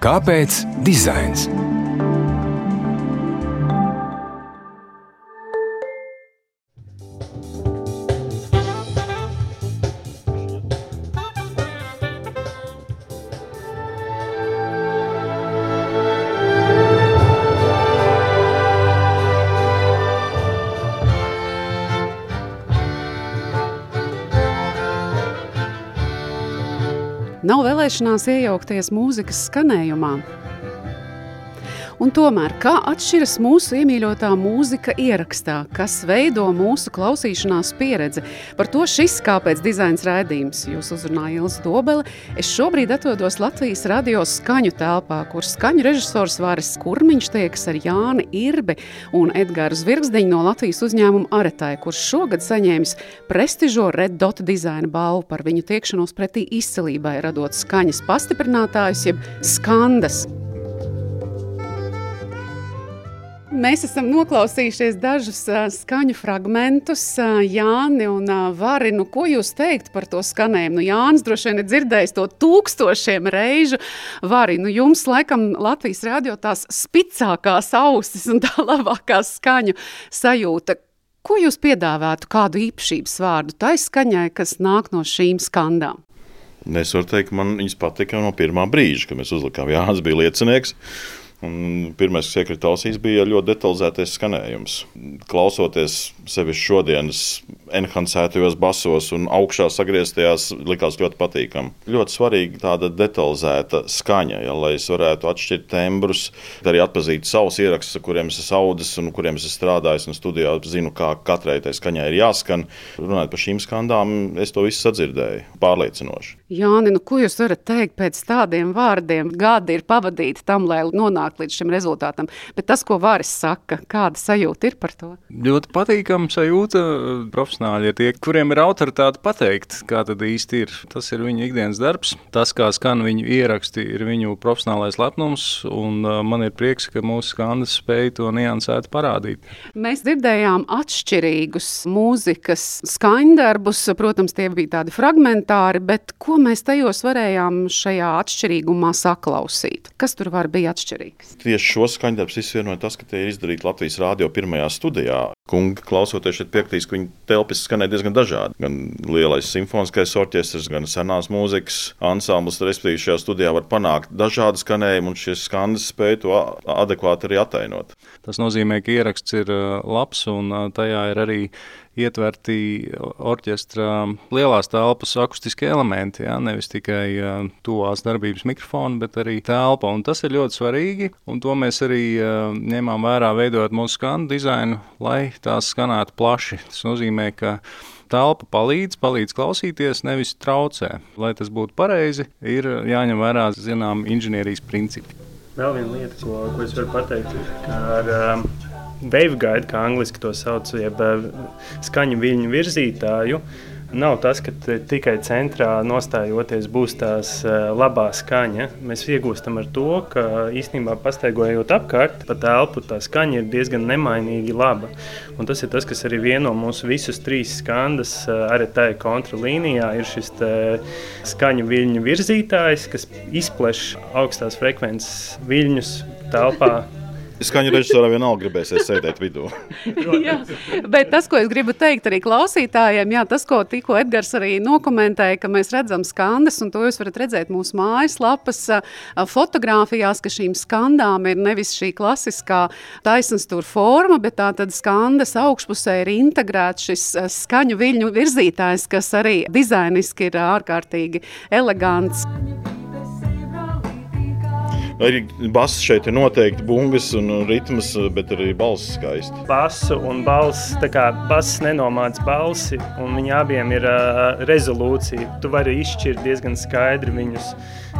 Kāpēc dizains? Vēlēšanās iejaukties mūzikas skanējumā. Un tomēr, kā atšķiras mūsu iemīļotā mūzika ierakstā, kas veido mūsu klausīšanās pieredzi? Par to šis kāpēc dizains raidījums. Jūs uzrunāja Ilza Dobele. Es šobrīd atrodos Latvijas radio skaņu telpā, kur skaņu režisors Vāris Kurmiņš tiekas ar Jāni Irbi un Edgāru Zvirgzdiņu no Latvijas uzņēmuma Aretai, kurš šogad saņēmis prestižo Red Dot dizaina balvu par viņu tiekšanos pretī izcelībai, radot skaņas pastiprinātājus jeb skandas. Mēs esam noklausījušies dažus uh, skaņu fragmentus. Uh, Jāni un uh, Vari, nu, ko jūs teikt par to skanējumu? Nu, Jānis droši vien ir dzirdējis to tūkstošiem reižu. Vari, nu, jums laikam Latvijas radio tās spicākās ausis un tā labākā skaņu sajūta. Ko jūs piedāvātu, kādu īpašības vārdu tai skaņai, kas nāk no šīm skandām? Es varu teikt, man viņas patika no pirmā brīža, kad mēs uzlikām. Jānis bija liecinieks. Pirmais, kas iekrita ausīs, bija ļoti detalizētais skanējums. Klausoties sevi šodienas enhancētajos basos un augšā sagrieztajās, likās ļoti patīkami. Ļoti svarīga tāda detalizēta skaņa, ja, lai es varētu atšķirt tembrus, arī atpazīt savus ierakstus, kuriem es esmu audzis un kuriem es esmu strādājis. Un studijā zinu, kā katrai tai skaņai ir jāskan. Runājot par šīm skandām, es to visu sadzirdēju pārliecinoši. Jāni, nu, ko jūs varat teikt pēc tādiem vārdiem? Gadi ir pavadīti tam, lai nonāktu nonākt līdz šim rezultātam. Bet tas, ko Vāris saka, kāda sajūta ir par to? Ļoti patīkama sajūta. Profesionāļi ir tie, kuriem ir autoritāte pateikt, kā tad īsti ir. Tas ir viņu ikdienas darbs. Tas, kā skan viņu ieraksti, ir viņu profesionālais lepnums. Un uh, man ir prieks, ka mūsu skandas spēja to niansēt parādīt. Mēs dzirdējām atšķirīgus mūzikas skaņdarbus. Protams, tie bija tādi fragmentāri, bet ko mēs tajos varējām šajā atšķirīgumā saklausīt? Kas tur var bija atšķirīgi? Tieši šo skaņdarbus izsvienoja tas, ka tie ir izdarīti Latvijas rādio pirmajā studijā. Kungi, klausoties šeit, piekritīs, ka viņa telpas skanēja diezgan dažādi. Gan lielais simfoniskais orķestris, gan senās mūzikas ansamblis. Respektīvi, šajā studijā var panākt dažādu skanējumu, un šis skandas spēja to adekvāti arī atainot. Tas nozīmē, ka ieraksts ir labs, un tajā ir arī ietverti orķestra lielās telpas akustiskie elementi. Ja? Nevis tikai uh, tuvās darbības mikrofoni, bet arī telpa. Un tas ir ļoti svarīgi, un to mēs arī uh, ņemām vērā, veidojot mūsu skanu dizainu, lai tās skanētu plaši. Tas nozīmē, ka telpa palīdz, palīdz klausīties, nevis traucē. Lai tas būtu pareizi, ir jāņem vērā zinām inženierijas principi. Vēl viena lieta, ko, ko es varu pateikt, ir ar um, waveguide, kā angliski to sauc, jeb skaņu viļņu virzītāju. Nav tas, ka tikai centrā nostājoties būs tās labā skaņa. Mēs iegūstam ar to, ka īstenībā pastaigājot apkārt pa telpu, tā skaņa ir diezgan nemainīgi laba. Un tas ir tas, kas arī vieno mūsu visus trīs skandas arī tajā kontralīnijā. Ir šis skaņu viļņu virzītājs, kas izpleš augstās frekvences viļņus telpā Skaņu režisorā vienalga gribēsies sēdēt vidū. jā, bet tas, ko es gribu teikt arī klausītājiem, jā, tas, ko tikko Edgars arī nokomentēja, ka mēs redzam skandas, un to jūs varat redzēt mūsu mājaslapas fotografijās, ka šīm skandām ir nevis šī klasiskā taisnstūra forma, bet tā tad skandas augšpusē ir integrēts šis skaņu viļņu virzītājs, kas arī dizainiski ir ārkārtīgi elegants. Arī bass šeit ir noteikti bungas un ritms, bet arī balss skaisti. Basu un balss, tā kā bass nenomāc balsi, un viņi abiem ir uh, rezolūcija. Tu vari izšķirt diezgan skaidri viņus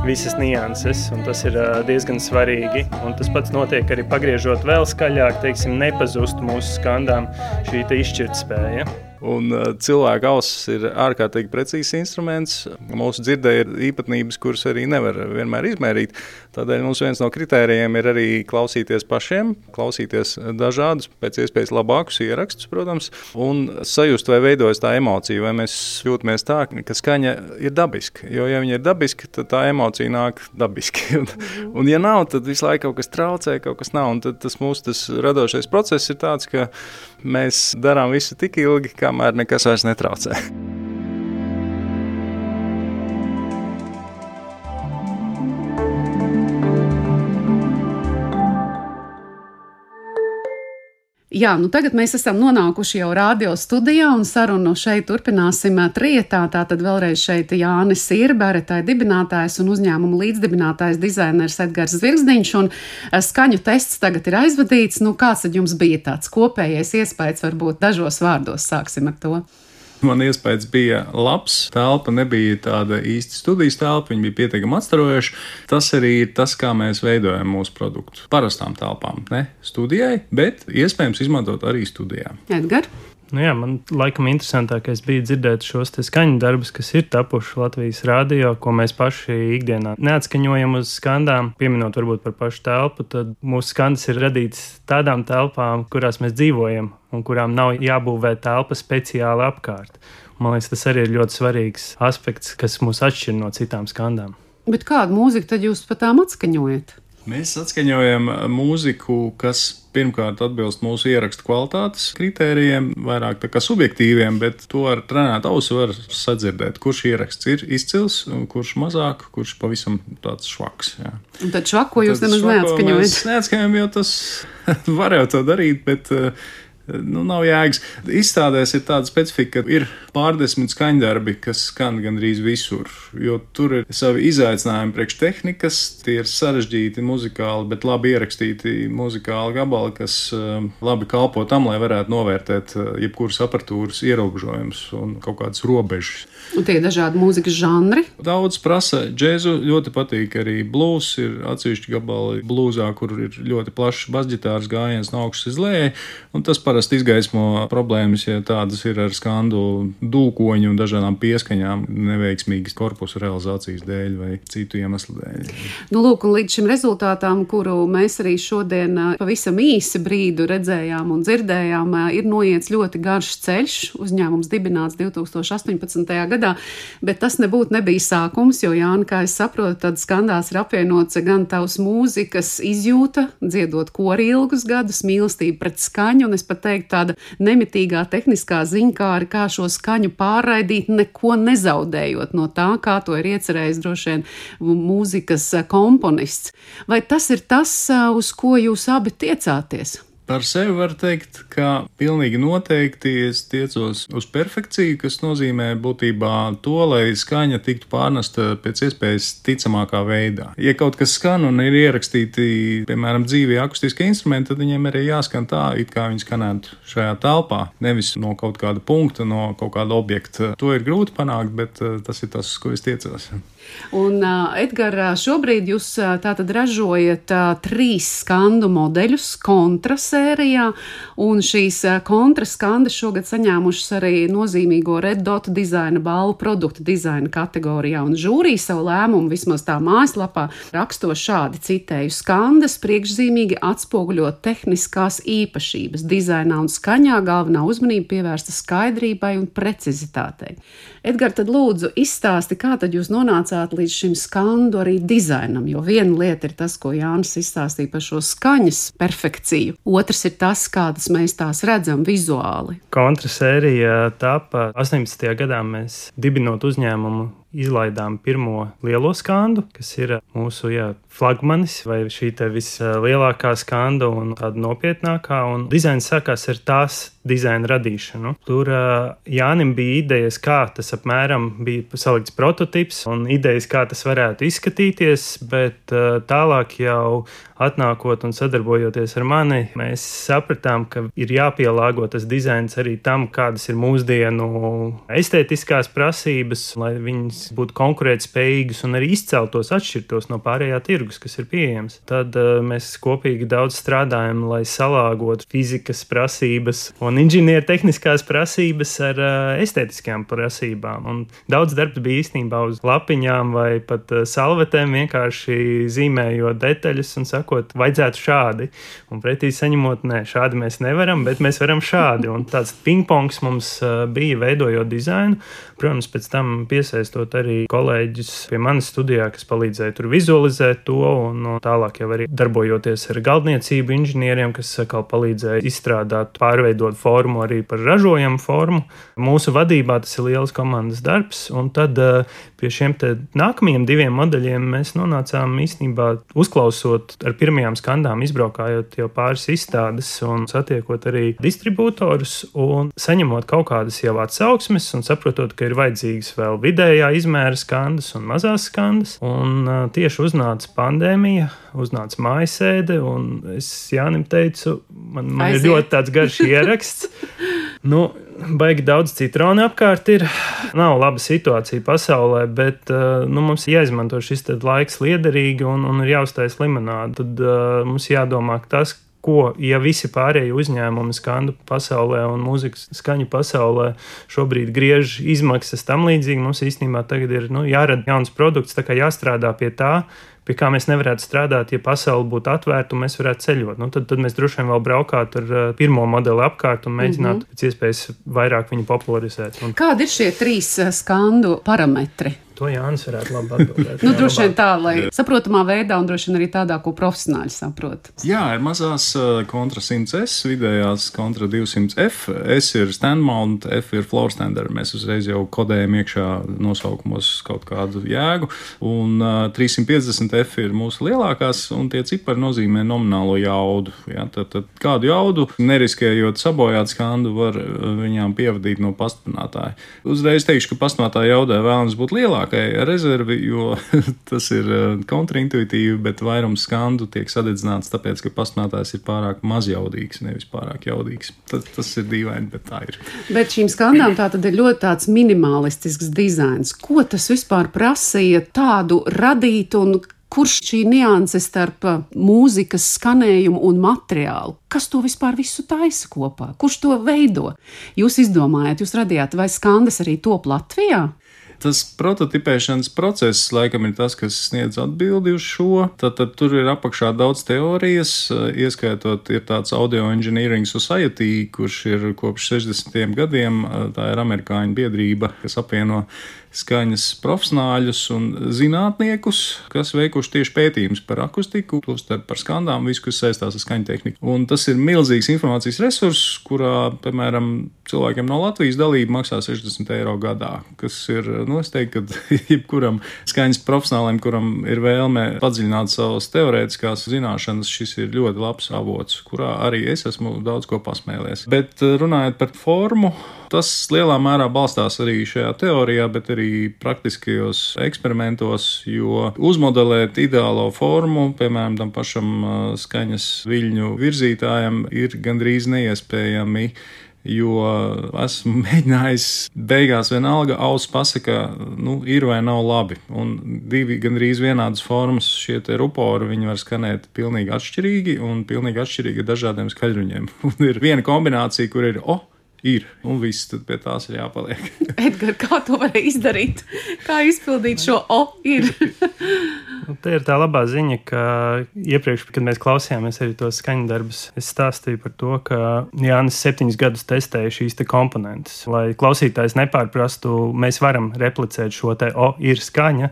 visas nianses, un tas ir uh, diezgan svarīgi. Un tas pats notiek arī pagriežot vēl skaļāk, teiksim, nepazust mūsu skandām šī izšķirtspēja. Un cilvēka auss ir ārkārtīgi precīzs instruments. Mūsu dzirdē ir īpatnības, kuras arī nevar vienmēr izmērīt. Tādēļ mums viens no kritērijiem ir arī klausīties pašiem, klausīties dažādus, pēc iespējas labākus ierakstus, protams, un sajust, vai veidojas tā emocija, vai mēs jūtamies tā, ka skaņa ir dabiska. Jo, ja viņa ir dabiska, tad tā emocija nāk dabiski. un, un ja nav, tad visu laiku kaut kas traucē, kaut kas nav. Un tad tas mūsu tas radošais process ir tāds, ka mēs darām visu tik ilgi, kamēr nekas vairs netraucē. Jā, nu tagad mēs esam nonākuši jau radio studijā un sarunu šeit turpināsim trietā. Tātad vēlreiz šeit Jānis ir dibinātājs un uzņēmuma līdzdibinātājs dizainers Edgars Zvirgzdiņš un skaņu tests tagad ir aizvadīts. Nu, kāds tad jums bija tāds kopējais iespējas, varbūt dažos vārdos sāksim ar to? Man iespējas bija labs. Telpa nebija tāda īsta studijas telpa, viņa bija pietiekami atstarojoša. Tas arī ir tas, kā mēs veidojam mūsu produktu. Parastām telpām, ne studijai, bet iespējams izmantot arī studijā. Edgars. Nu jā, man laikam interesantākais bija dzirdēt šos skaņu darbus, kas ir tapuši Latvijas rādio, ko mēs paši ikdienā neatskaņojam uz skandām. Pieminot varbūt par pašu telpu, tad mūsu skandas ir radītas tādām telpām, kurās mēs dzīvojam un kurām nav jābūvē telpa speciāli apkārt. Man liekas, tas arī ir ļoti svarīgs aspekts, kas mūs atšķir no citām skandām. Bet kādu mūziku tad jūs pat tām atskaņojat? Mēs atskaņojam mūziku, kas pirmkārt atbilst mūsu ierakstu kvalitātes kritērijiem, vairāk tā kā subjektīviem, bet to ar trenētu ausu var sadzirdēt, kurš ieraksts ir izcils, kurš mazāk, kurš pavisam tāds švaks. Jā. Un tad švako jūs nemaz neatskaņojat? Neatskaņojam, jo tas var jau to darīt, bet uh, nu, nav jēgas. Izstādēs ir tāda specifika, ka ir pārdesmit skaņdarbi, kas skan gandrīz visur. Jo tur ir savi izaicinājumi priekš tehnikas, tie ir sarežģīti muzikāli, bet labi ierakstīti muzikāli gabali, kas um, labi kalpo tam, lai varētu novērtēt uh, jebkuras apatūras ierobežojumus un kaut kādas robežas. Un tie ir dažādi mūzikas žanri. Daudz prasa džēzu, ļoti patīk arī blues. Ir atsevišķi gabali blūzā, kur ir ļoti plašs basģitārs gājiens no augšas uz leju. Parasti izgaismo problēmas, ja tādas ir ar skandu dūkoņu un dažādām pieskaņām, neveiksmīgas korpusu realizācijas dēļ vai citu iemeslu dēļ. Nu, lūk, līdz šim rezultātam, kuru mēs arī šodien pavisam īsi brīdi redzējām un dzirdējām, ir noiets ļoti garš ceļš. Uzņēmums dibināts 2018. gadā, bet tas nebūtu nebija sākums, jo Jāni, kā es saprotu, tad skandās ir apvienots gan tavs mūzikas izjūta, dziedot kori ilgus gadus, mīlestība pret skaņu, un es pat teiktu tāda nemitīgā tehniskā ziņkāra, kā šo skaņu pārraidīt, neko nezaudējot no tā, kā to ir iecerējis droši vien mūzikas komponists. Vai tas ir tas, uz ko jūs abi tiecāties? Par sevi var teikt, ka pilnīgi noteikti es tiecos uz perfekciju, kas nozīmē būtībā to, lai skaņa tiktu pārnesta pēc iespējas ticamākā veidā. Ja kaut kas skan un ir ierakstīti, piemēram, dzīvi akustiskie instrumenti, tad viņiem arī jāskan tā, it kā viņi skanētu šajā telpā, nevis no kaut kāda punkta, no kaut kāda objekta. To ir grūti panākt, bet eh, tas ir tas, ko es tiecos. Un, uh, Edgars, šobrīd jūs uh, tātad ražojat uh, trīs skandu modeļus kontrasērijā, un šīs uh, kontraskandas šogad saņēmušas arī nozīmīgo Red Dot dizaina balvu produktu dizaina kategorijā, un žūrija savu lēmumu vismaz tā mājaslapā raksto šādi citēju skandas priekšzīmīgi atspoguļot tehniskās īpašības dizainā un skaņā galvenā uzmanība pievērsta skaidrībai un precizitātei. Edgars, tad lūdzu izstāsti, kā tad jūs nonācāt nonācāt līdz šim skandu arī dizainam. Jo viena lieta ir tas, ko Jānis izstāstīja par šo skaņas perfekciju, otrs ir tas, kādas mēs tās redzam vizuāli. Kontrasērija tapa 18. gadā mēs dibinot uzņēmumu izlaidām pirmo lielo skandu, kas ir mūsu jā, flagmanis vai šī vislielākā skanda un tāda nopietnākā. Un dizains sākās ar tās dizaina radīšanu. Tur Jānim bija idejas, kā tas apmēram bija salikts prototyps un idejas, kā tas varētu izskatīties, bet tālāk jau atnākot un sadarbojoties ar mani, mēs sapratām, ka ir jāpielāgo tas dizains arī tam, kādas ir mūsdienu estētiskās prasības, lai viņas būtu konkurētspējīgas un arī izceltos, atšķirtos no pārējā tirgus, kas ir pieejams. Tad uh, mēs kopīgi daudz strādājam, lai salāgotu fizikas prasības un inženiertehniskās prasības ar uh, estētiskām prasībām. Un daudz darbs bija īstenībā uz lapiņām vai pat uh, salvetēm, vienkārši zīmējot detaļas un sakot, vajadzētu šādi. Un pretī saņemot, nē, šādi mēs nevaram, bet mēs varam šādi. Un tāds pingpongs mums uh, bija veidojot dizainu. Protams, pēc tam piesaistot arī kolēģis pie manas studijā, kas palīdzēja tur vizualizēt to, un no tālāk jau arī darbojoties ar galdniecību inženieriem, kas atkal palīdzēja izstrādāt, pārveidot formu arī par ražojamu formu. Mūsu vadībā tas ir liels komandas darbs, un tad eh, pie šiem nākamajiem diviem modeļiem mēs nonācām īstenībā uzklausot ar pirmajām skandām, izbraukājot jau pāris izstādes un satiekot arī distribūtorus un saņemot kaut kādas jau atsauksmes un saprotot, ka ir vajadzīgas vēl vidējā izmēra skandas un mazās skandas. Un uh, tieši uznāca pandēmija, uznāca mājasēde, un es Jānim teicu, man, man Aiziet. ir ļoti tāds garš ieraksts. Nu, baigi daudz citronu apkārt ir. Nav laba situācija pasaulē, bet uh, nu, mums jāizmanto šis laiks liederīgi un, un ir jāuztais limonāde. Tad uh, mums jādomā tas, ko, ja visi pārējie uzņēmumi skandu pasaulē un mūzikas skaņu pasaulē šobrīd griež izmaksas tam līdzīgi, mums īstenībā tagad ir nu, jārada jauns produkts, tā kā jāstrādā pie tā, pie kā mēs nevarētu strādāt, ja pasaule būtu atvērta un mēs varētu ceļot. Nu, tad, tad mēs droši vien vēl braukātu ar uh, pirmo modeli apkārt un mēģinātu mm -hmm. pēc iespējas vairāk viņu popularizēt. Un... Kādi ir šie trīs uh, skandu parametri? To Jānis varētu labi atbildēt. nu, droši vien tā, lai saprotamā veidā un droši vien arī tādā, ko profesionāļi saprot. Jā, ir mazās uh, kontra 100 S, vidējās kontra 200 F. S ir stand mount, F ir floor standard. Mēs uzreiz jau kodējam iekšā nosaukumos kaut kādu jēgu. Un uh, 350 F ir mūsu lielākās, un tie cipari nozīmē nominālo jaudu. Ja? Tad, tad kādu jaudu, neriskējot sabojāt skandu, var uh, viņām pievadīt no pastiprinātāja. Uzreiz teikšu, ka pastiprinātāja jaudai vēlams būt lielākai lielākai rezervi, jo tas ir eh, kontraintuitīvi, bet vairums skandu tiek sadedzināts tāpēc, ka pasmātājs ir pārāk mazjaudīgs, nevis pārāk jaudīgs. Tas, tas ir dīvaini, bet tā ir. Bet šīm skandām tā tad ir ļoti tāds minimalistisks dizains. Ko tas vispār prasīja tādu radīt un Kurš šī nianse starp uh, mūzikas skanējumu un materiālu? Kas to vispār visu taisa kopā? Kurš to veido? Jūs izdomājāt, jūs radījāt, vai skandas arī top Latvijā? Tas prototipēšanas process laikam ir tas, kas sniedz atbildi uz šo. Tad, tad tur ir apakšā daudz teorijas, ieskaitot ir tāds Audio Engineering Society, kurš ir kopš 60. gadiem. Tā ir amerikāņu biedrība, kas apvieno skaņas profesionāļus un zinātniekus, kas veikuši tieši pētījumus par akustiku, tostarp par skandām, visu, kas saistās ar skaņu tehniku. Un tas ir milzīgs informācijas resurss, kurā, piemēram, cilvēkiem no Latvijas dalība maksā 60 eiro gadā, kas ir, nu, es teiktu, ka jebkuram skaņas profesionālim, kuram ir vēlme padziļināt savas teorētiskās zināšanas, šis ir ļoti labs avots, kurā arī es esmu daudz ko pasmēlies. Bet runājot par formu, Tas lielā mērā balstās arī šajā teorijā, bet arī praktiskajos eksperimentos, jo uzmodelēt ideālo formu, piemēram, tam pašam skaņas viļņu virzītājam, ir gandrīz neiespējami jo esmu mēģinājis, beigās vienalga auss pasaka, nu, ir vai nav labi. Un divi gandrīz vienādas formas šie rupori, viņi var skanēt pilnīgi atšķirīgi un pilnīgi atšķirīgi ar dažādiem skaļruņiem. Un ir viena kombinācija, kur ir, oh, ir. Un viss pie tās ir jāpaliek. Edgars, kā to var izdarīt? Kā izpildīt šo O? Ir. nu, te ir tā labā ziņa, ka iepriekš, kad mēs klausījāmies arī tos skaņu darbus, es stāstīju par to, ka Jānis septiņus gadus testēja šīs te komponentes. Lai klausītājs nepārprastu, mēs varam replicēt šo te O ir skaņa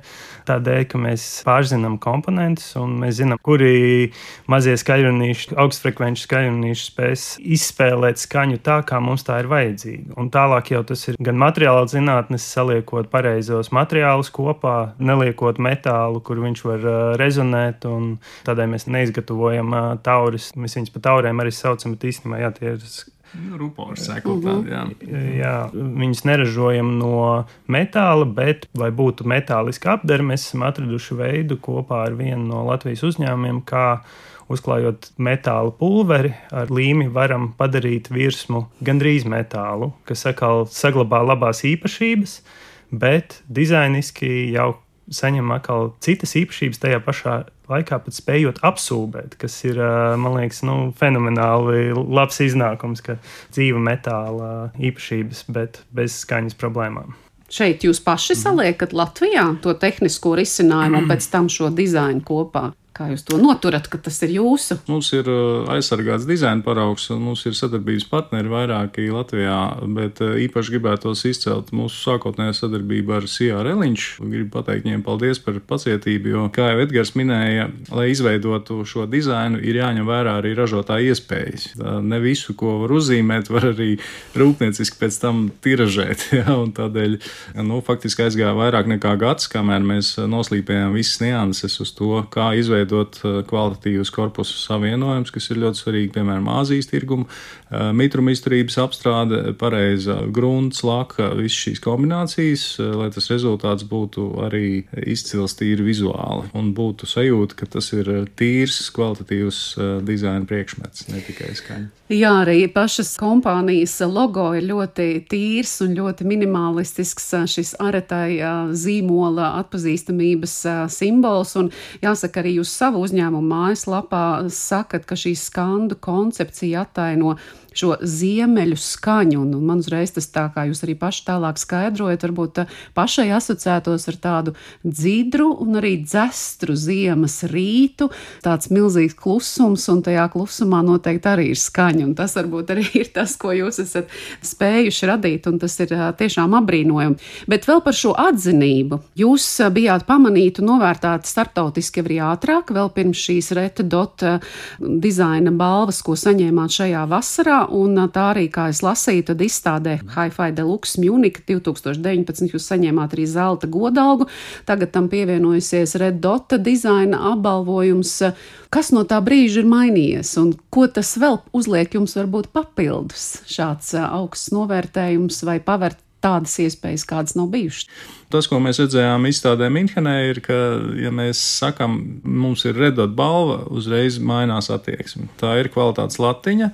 tādēļ, ka mēs pārzinām komponentus un mēs zinām, kuri mazie skaļrunīši, augstfrekvenču skaļrunīši spēs izspēlēt skaņu tā, kā mums tā ir vajadzīga. Un tālāk jau tas ir gan materiāla zinātnes, saliekot pareizos materiālus kopā, neliekot metālu, kur viņš var rezonēt. Tādēļ mēs neizgatavojam tauris. Mēs viņus par tauriem arī saucam, bet īstenībā jā, tie ir Nu, Rupors, sekot jā. Viņus neražojam no metāla, bet, lai būtu metāliska apdara, mēs esam atraduši veidu kopā ar vienu no Latvijas uzņēmumiem, kā uzklājot metāla pulveri ar līmi, varam padarīt virsmu gandrīz metālu, kas atkal saglabā labās īpašības, bet dizainiski jau saņem atkal citas īpašības tajā pašā laikā pat spējot apsūbēt, kas ir, man liekas, nu, fenomenāli labs iznākums, ka dzīva metāla īpašības, bet bez skaņas problēmām. Šeit jūs paši saliekat Latvijā to tehnisko risinājumu un pēc tam šo dizainu kopā. Kā jūs to noturat, ka tas ir jūsu? Mums ir uh, aizsargāts dizaina paraugs, un mums ir sadarbības partneri vairāki Latvijā, bet uh, īpaši gribētos izcelt mūsu sākotnējo sadarbību ar Sijā Reliņš. Gribu pateikt viņiem paldies par pacietību, jo, kā jau Edgars minēja, lai izveidotu šo dizainu, ir jāņem vērā arī ražotāja iespējas. Ne visu, ko var uzzīmēt, var arī rūpnieciski pēc tam tiražēt. Ja? Tādēļ nu, faktiski aizgāja vairāk nekā gads, kamēr mēs noslīpējām visas nianses uz to, kā izveidot izveidot eh, kvalitatīvus korpusu savienojumus, kas ir ļoti svarīgi, piemēram, Āzijas tirgumu, eh, mitruma izturības apstrāde, pareiza grunts, laka, visas šīs kombinācijas, eh, lai tas rezultāts būtu arī izcils tīri vizuāli un būtu sajūta, ka tas ir tīrs, kvalitatīvs dizaina priekšmets, ne tikai skaņa. Jā, arī pašas kompānijas logo ir ļoti tīrs un ļoti minimalistisks šis aretai zīmola atpazīstamības simbols. Un jāsaka, arī jūs savu uzņēmumu mājaslapā sakat, ka šī skandu koncepcija attaino šo ziemeļu skaņu. Un, un man uzreiz tas tā, kā jūs arī paši tālāk skaidrojat, varbūt pašai asociētos ar tādu dzidru un arī dzestru ziemas rītu. Tāds milzīgs klusums, un tajā klusumā noteikti arī ir skaņa. Tas varbūt arī ir tas, ko jūs esat spējuši radīt, un tas ir tiešām apbrīnojami. Bet vēl par šo atzinību. Jūs bijāt pamanīti un novērtēti starptautiski arī ātrāk, vēl pirms šīs Reta Dota dizaina balvas, ko saņēmāt šajā vasarā un tā arī, kā es lasīju, tad izstādē Hi-Fi Deluxe Munich 2019 jūs saņēmāt arī zelta godalgu, tagad tam pievienojusies Red Dota dizaina apbalvojums. Kas no tā brīža ir mainījies un ko tas vēl uzliek jums varbūt papildus šāds augsts novērtējums vai pavērt tādas iespējas, kādas nav bijušas. Tas, ko mēs redzējām izstādē Minhenē, ir, ka, ja mēs sakām, mums ir redot balva, uzreiz mainās attieksme. Tā ir kvalitātes latiņa,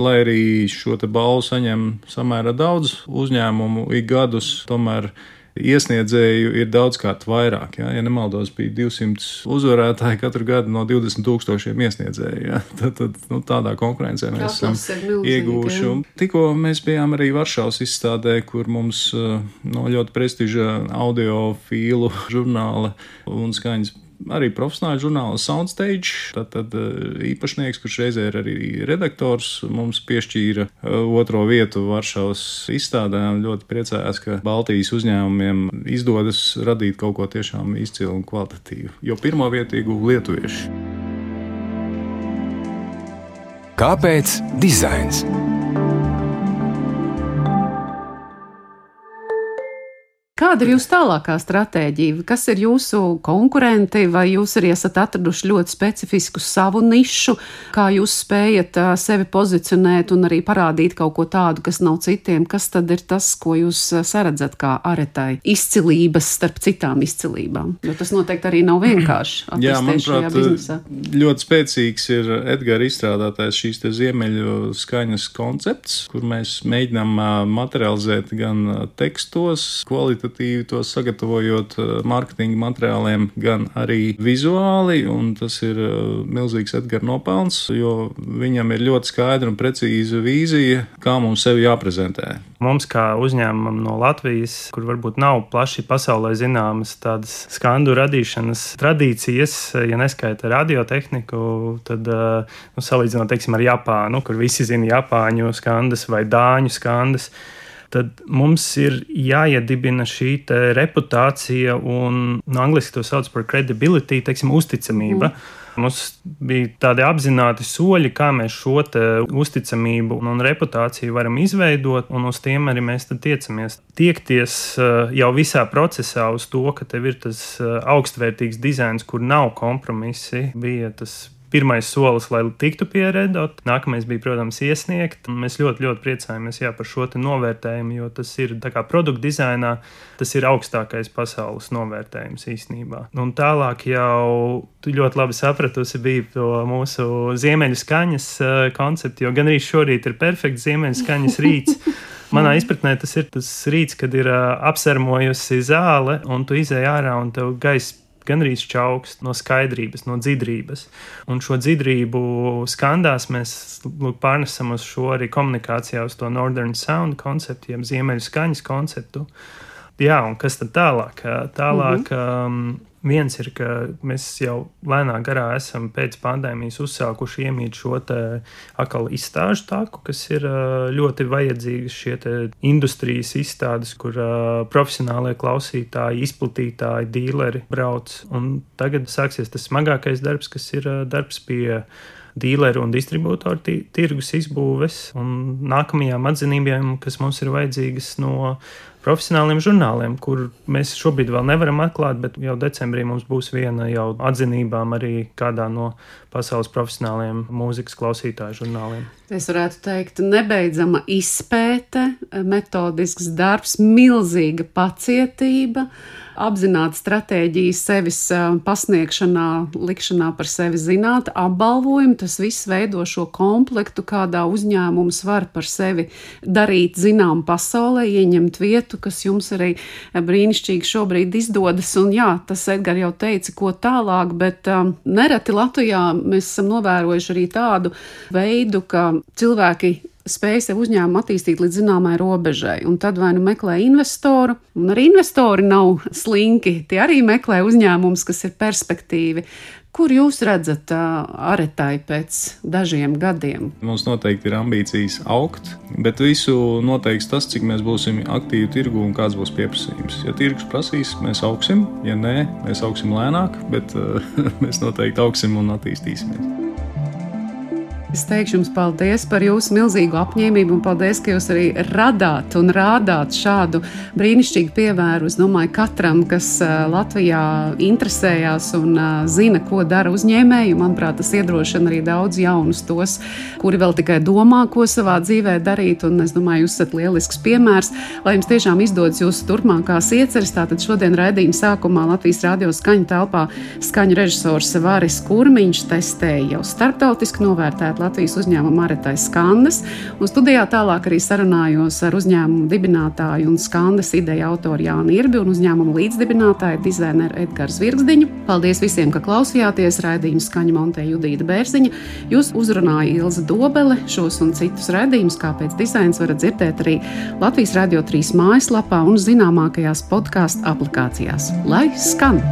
lai arī šo balvu saņem samērā daudz uzņēmumu ik gadus, tomēr iesniedzēju ir daudzkārt vairāk. Ja, ja nemaldos, bija 200 uzvarētāji katru gadu no 20 tūkstošiem iesniedzēju. Ja. Tad, tad nu, tādā konkurencē mēs esam ieguvuši. Tikko mēs bijām arī Varšavas izstādē, kur mums no nu, ļoti prestiža audio fīlu žurnāla un skaņas arī profesionāli žurnāla Soundstage. Tad, tad eh, īpašnieks, kurš reizē ir arī redaktors, mums piešķīra eh, otro vietu Varšavas izstādē. Ļoti priecājās, ka Baltijas uzņēmumiem izdodas radīt kaut ko tiešām izcilu un kvalitatīvu. Jo pirmo vietu ieguva lietuvieši. Kāpēc dizains? Kāda ir jūsu tālākā stratēģija? Kas ir jūsu konkurenti, vai jūs arī esat atraduši ļoti specifisku savu nišu, kā jūs spējat sevi pozicionēt un arī parādīt kaut ko tādu, kas nav citiem? Kas tad ir tas, ko jūs saredzat kā aretai izcilības starp citām izcilībām? Jo tas noteikti arī nav vienkārši. Jā, manuprāt, ļoti spēcīgs ir Edgara izstrādātais šīs ziemeļu skaņas koncepts, kur mēs mēģinām materializēt gan tekstos, kvalitāti kvalitatīvi to sagatavojot eh, mārketinga materiāliem, gan arī vizuāli. Tas ir eh, milzīgs Edgars nopelns, jo viņam ir ļoti skaidra un precīza vīzija, kā mums sevi jāprezentē. Mums, kā uzņēmumam no Latvijas, kur varbūt nav plaši pasaulē zināmas tādas skandu radīšanas tradīcijas, ja neskaita radiotehniku, tad, eh, nu, salīdzinot, teiksim, ar Japānu, kur visi zina Japāņu skandas vai Dāņu skandas, tad mums ir jāiedibina šī reputācija, un no angļuiski to sauc par credibility, teiksim, uzticamība. Mm. Mums bija tādi apzināti soļi, kā mēs šo uzticamību un reputāciju varam izveidot, un uz tiem arī mēs tiecamies. Tiekties eh, jau visā procesā uz to, ka tev ir tas eh, augstvērtīgs dizains, kur nav kompromisi, bija tas pirmais solis, lai tiktu pie Redot. Nākamais bija, protams, iesniegt. Mēs ļoti, ļoti priecājamies jā, par šo novērtējumu, jo tas ir produktu dizainā, tas ir augstākais pasaules novērtējums īstenībā. Un tālāk jau ļoti labi sapratusi bija to mūsu ziemeļu skaņas uh, konceptu, jo gan arī šorīt ir perfekts ziemeļu skaņas rīts. Manā izpratnē tas ir tas rīts, kad ir uh, apsarmojusi zāle, un tu izēj ārā un tev gaisa gandrīz čauks no skaidrības, no dzidrības. Un šo dzidrību skandās mēs lūk, pārnesam uz šo arī komunikācijā, uz to Northern Sound konceptu, jeb ziemeļu skaņas konceptu. Jā, un kas tad tālāk? Tālāk. Mm -hmm. um, Viens ir, ka mēs jau lēnā garā esam pēc pandēmijas uzsākuši iemīt šo atkal izstāžu taku, kas ir ļoti vajadzīgas šie industrijas izstādes, kur profesionālie klausītāji, izplatītāji, dīleri brauc. Un tagad sāksies tas smagākais darbs, kas ir darbs pie dīleru un distribūtoru tirgus izbūves un nākamajām atzinībām, kas mums ir vajadzīgas no profesionāliem žurnāliem, kur mēs šobrīd vēl nevaram atklāt, bet jau decembrī mums būs viena jau atzinībām arī kādā no pasaules profesionāliem mūzikas klausītāju žurnāliem. Es varētu teikt, nebeidzama izpēte, metodisks darbs, milzīga pacietība apzināta stratēģija sevis pasniegšanā, likšanā par sevi zināt, apbalvojumu. Tas viss veido šo komplektu, kādā uzņēmums var par sevi darīt zinām pasaulē, ieņemt vietu, kas jums arī brīnišķīgi šobrīd izdodas. Un jā, tas Edgar jau teica, ko tālāk, bet um, nereti Latvijā mēs esam novērojuši arī tādu veidu, ka cilvēki spēj sev uzņēmumu attīstīt līdz zināmai robežai. Un tad vai nu meklē investoru, un arī investori nav slinki. Tie arī meklē uzņēmumus, kas ir perspektīvi. Kur jūs redzat aretai pēc dažiem gadiem? Mums noteikti ir ambīcijas augt, bet visu noteiks tas, cik mēs būsim aktīvi tirgu un kāds būs pieprasījums. Ja tirgus prasīs, mēs augsim, ja nē, mēs augsim lēnāk, bet uh, mēs noteikti augsim un attīstīsimies. Es teikšu jums paldies par jūsu milzīgo apņēmību un paldies, ka jūs arī radāt un rādāt šādu brīnišķīgu piemēru. Es domāju, katram, kas Latvijā interesējās un zina, ko dara uzņēmēji, manuprāt, tas iedrošina arī daudz jaunus tos, kuri vēl tikai domā, ko savā dzīvē darīt. Un es domāju, jūs esat lielisks piemērs, lai jums tiešām izdodas jūsu turpmākās ieceres. Tātad šodien raidījuma sākumā Latvijas radio skaņu telpā skaņu režisors Vāris Kurmiņš testēja jau starptautiski novērtēt Latvijas uzņēmuma Aretais Skandas. Un studijā tālāk arī sarunājos ar uzņēmumu dibinātāju un Skandas ideja autoru Jānu Irbi un uzņēmumu līdzdibinātāju dizaineru Edgars Zvirgzdiņu. Paldies visiem, ka klausījāties raidījumu skaņu montē Judīta Bērziņa. Jūs uzrunāja Ilza Dobele šos un citus raidījumus, kāpēc dizains varat dzirdēt arī Latvijas Radio 3 mājaslapā un zināmākajās podkāstu aplikācijās. Lai skan!